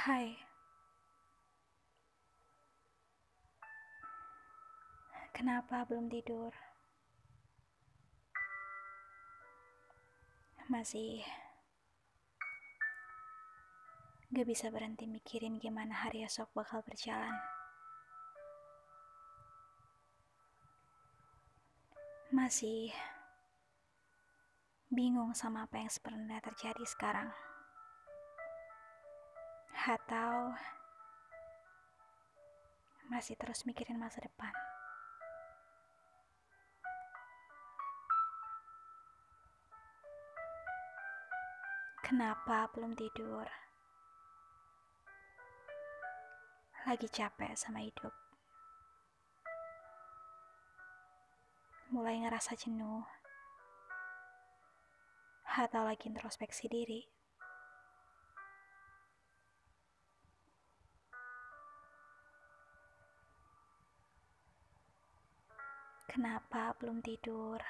Hai, kenapa belum tidur? Masih gak bisa berhenti mikirin gimana hari esok bakal berjalan. Masih bingung sama apa yang sebenarnya terjadi sekarang. Atau masih terus mikirin masa depan. Kenapa belum tidur? Lagi capek sama hidup. Mulai ngerasa jenuh. Atau lagi introspeksi diri. Kenapa belum tidur?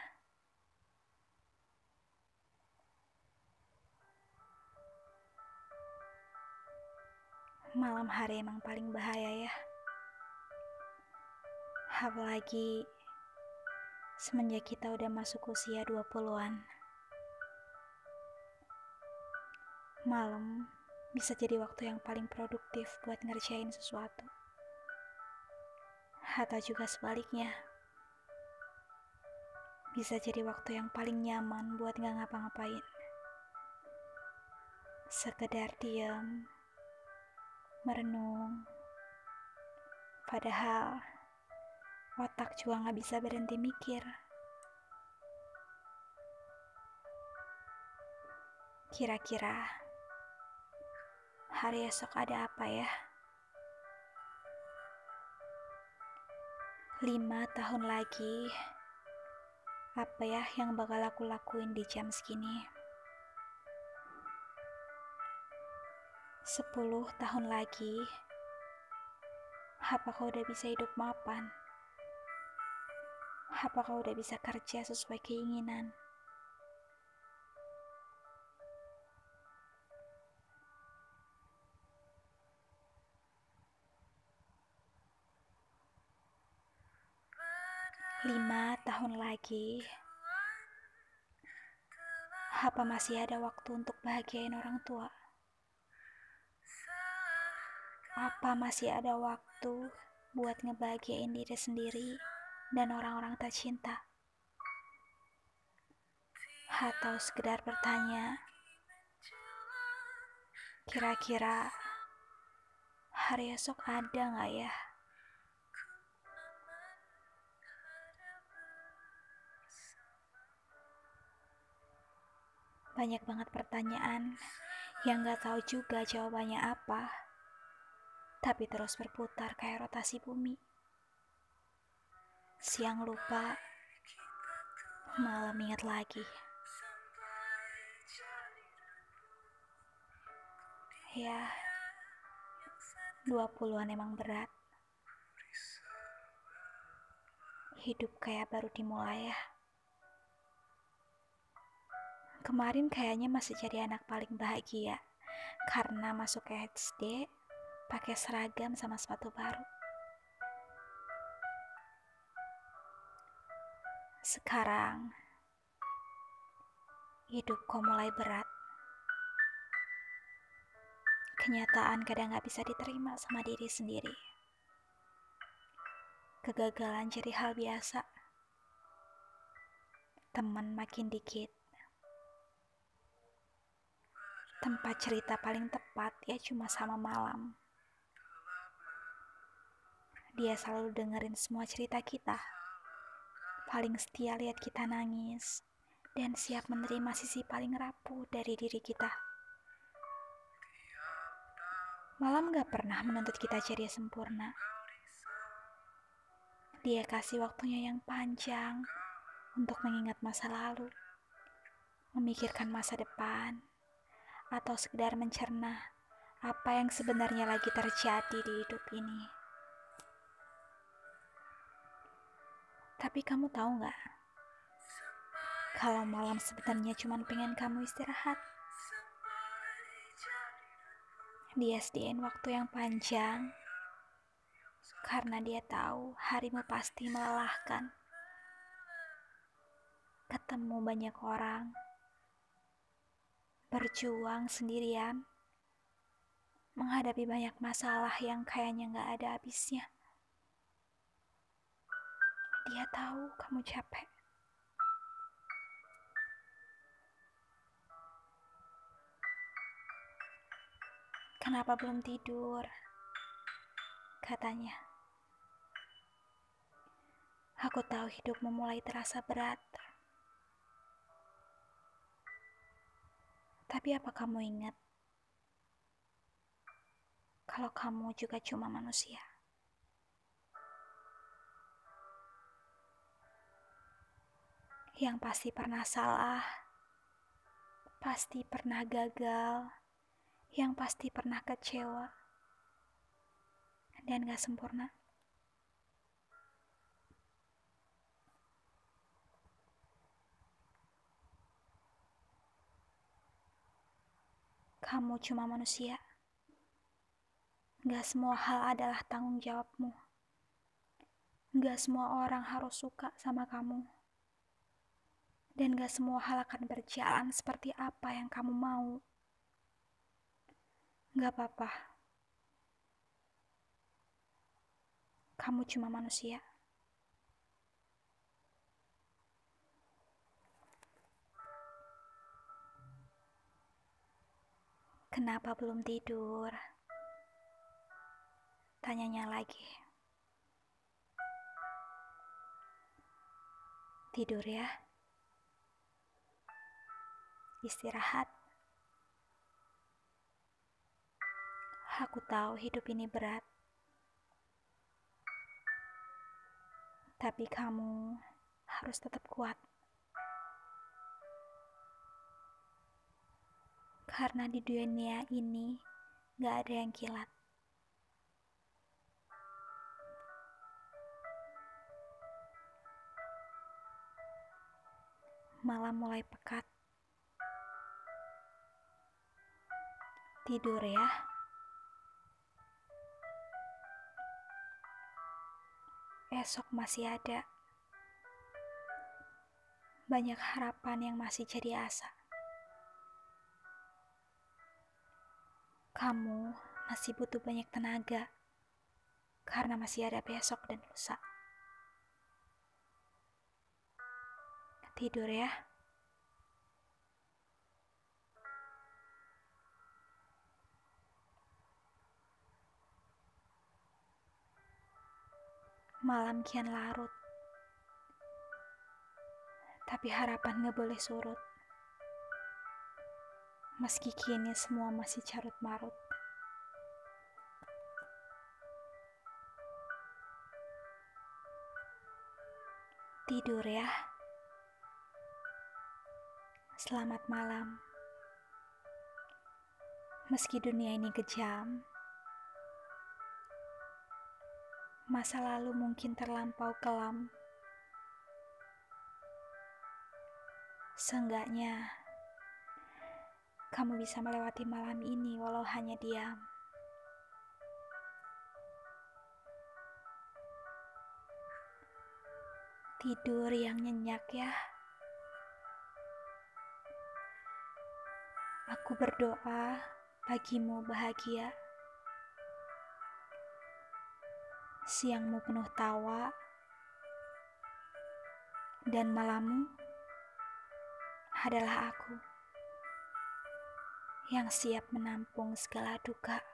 Malam hari emang paling bahaya ya. Apalagi semenjak kita udah masuk usia 20-an. Malam bisa jadi waktu yang paling produktif buat ngerjain sesuatu. Atau juga sebaliknya. Bisa jadi waktu yang paling nyaman buat gak ngapa-ngapain. Sekedar diam, merenung. Padahal otak juga gak bisa berhenti mikir. Kira-kira hari esok ada apa ya? Lima tahun lagi, apa ya yang bakal aku lakuin di jam segini? Sepuluh tahun lagi, apakah udah bisa hidup mapan? Apakah udah bisa kerja sesuai keinginan? Tahun lagi, apa masih ada waktu untuk bahagiain orang tua? Apa masih ada waktu buat ngebahagiain diri sendiri dan orang-orang tercinta? Atau sekedar bertanya, kira-kira hari esok ada nggak ya? Banyak banget pertanyaan yang gak tahu juga jawabannya apa, tapi terus berputar kayak rotasi bumi. Siang lupa, malam ingat lagi. Ya, 20-an emang berat. Hidup kayak baru dimulai ya. Kemarin kayaknya masih jadi anak paling bahagia karena masuk ke SD pakai seragam sama sepatu baru. Sekarang hidup kok mulai berat. Kenyataan kadang gak bisa diterima sama diri sendiri. Kegagalan jadi hal biasa. Teman makin dikit tempat cerita paling tepat ya cuma sama malam. Dia selalu dengerin semua cerita kita. Paling setia lihat kita nangis dan siap menerima sisi paling rapuh dari diri kita. Malam gak pernah menuntut kita jadi sempurna. Dia kasih waktunya yang panjang untuk mengingat masa lalu, memikirkan masa depan, atau sekedar mencerna apa yang sebenarnya lagi terjadi di hidup ini. Tapi kamu tahu nggak? Kalau malam sebenarnya cuma pengen kamu istirahat. Dia sediain waktu yang panjang karena dia tahu harimu pasti melelahkan. Ketemu banyak orang, berjuang sendirian, menghadapi banyak masalah yang kayaknya gak ada habisnya. Dia tahu kamu capek. Kenapa belum tidur? Katanya. Aku tahu hidupmu mulai terasa berat. Tapi apa kamu ingat? Kalau kamu juga cuma manusia. Yang pasti pernah salah, pasti pernah gagal, yang pasti pernah kecewa dan gak sempurna. Kamu cuma manusia. Gak semua hal adalah tanggung jawabmu. Gak semua orang harus suka sama kamu. Dan gak semua hal akan berjalan seperti apa yang kamu mau. Gak apa-apa. Kamu cuma manusia. Kenapa belum tidur? Tanyanya lagi. Tidur ya. Istirahat. Aku tahu hidup ini berat. Tapi kamu harus tetap kuat. Karena di dunia ini gak ada yang kilat. Malam mulai pekat. Tidur ya. esok masih ada. Banyak harapan yang masih jadi asa. Kamu masih butuh banyak tenaga karena masih ada besok dan lusa. Tidur ya. Malam kian larut, tapi harapan gak boleh surut. Meski kini semua masih carut marut. Tidur ya. Selamat malam. Meski dunia ini kejam, masa lalu mungkin terlampau kelam. Seenggaknya, kamu bisa melewati malam ini walau hanya diam. Tidur yang nyenyak ya. Aku berdoa bagimu bahagia. siangmu penuh tawa, dan malammu adalah aku yang siap menampung segala duka.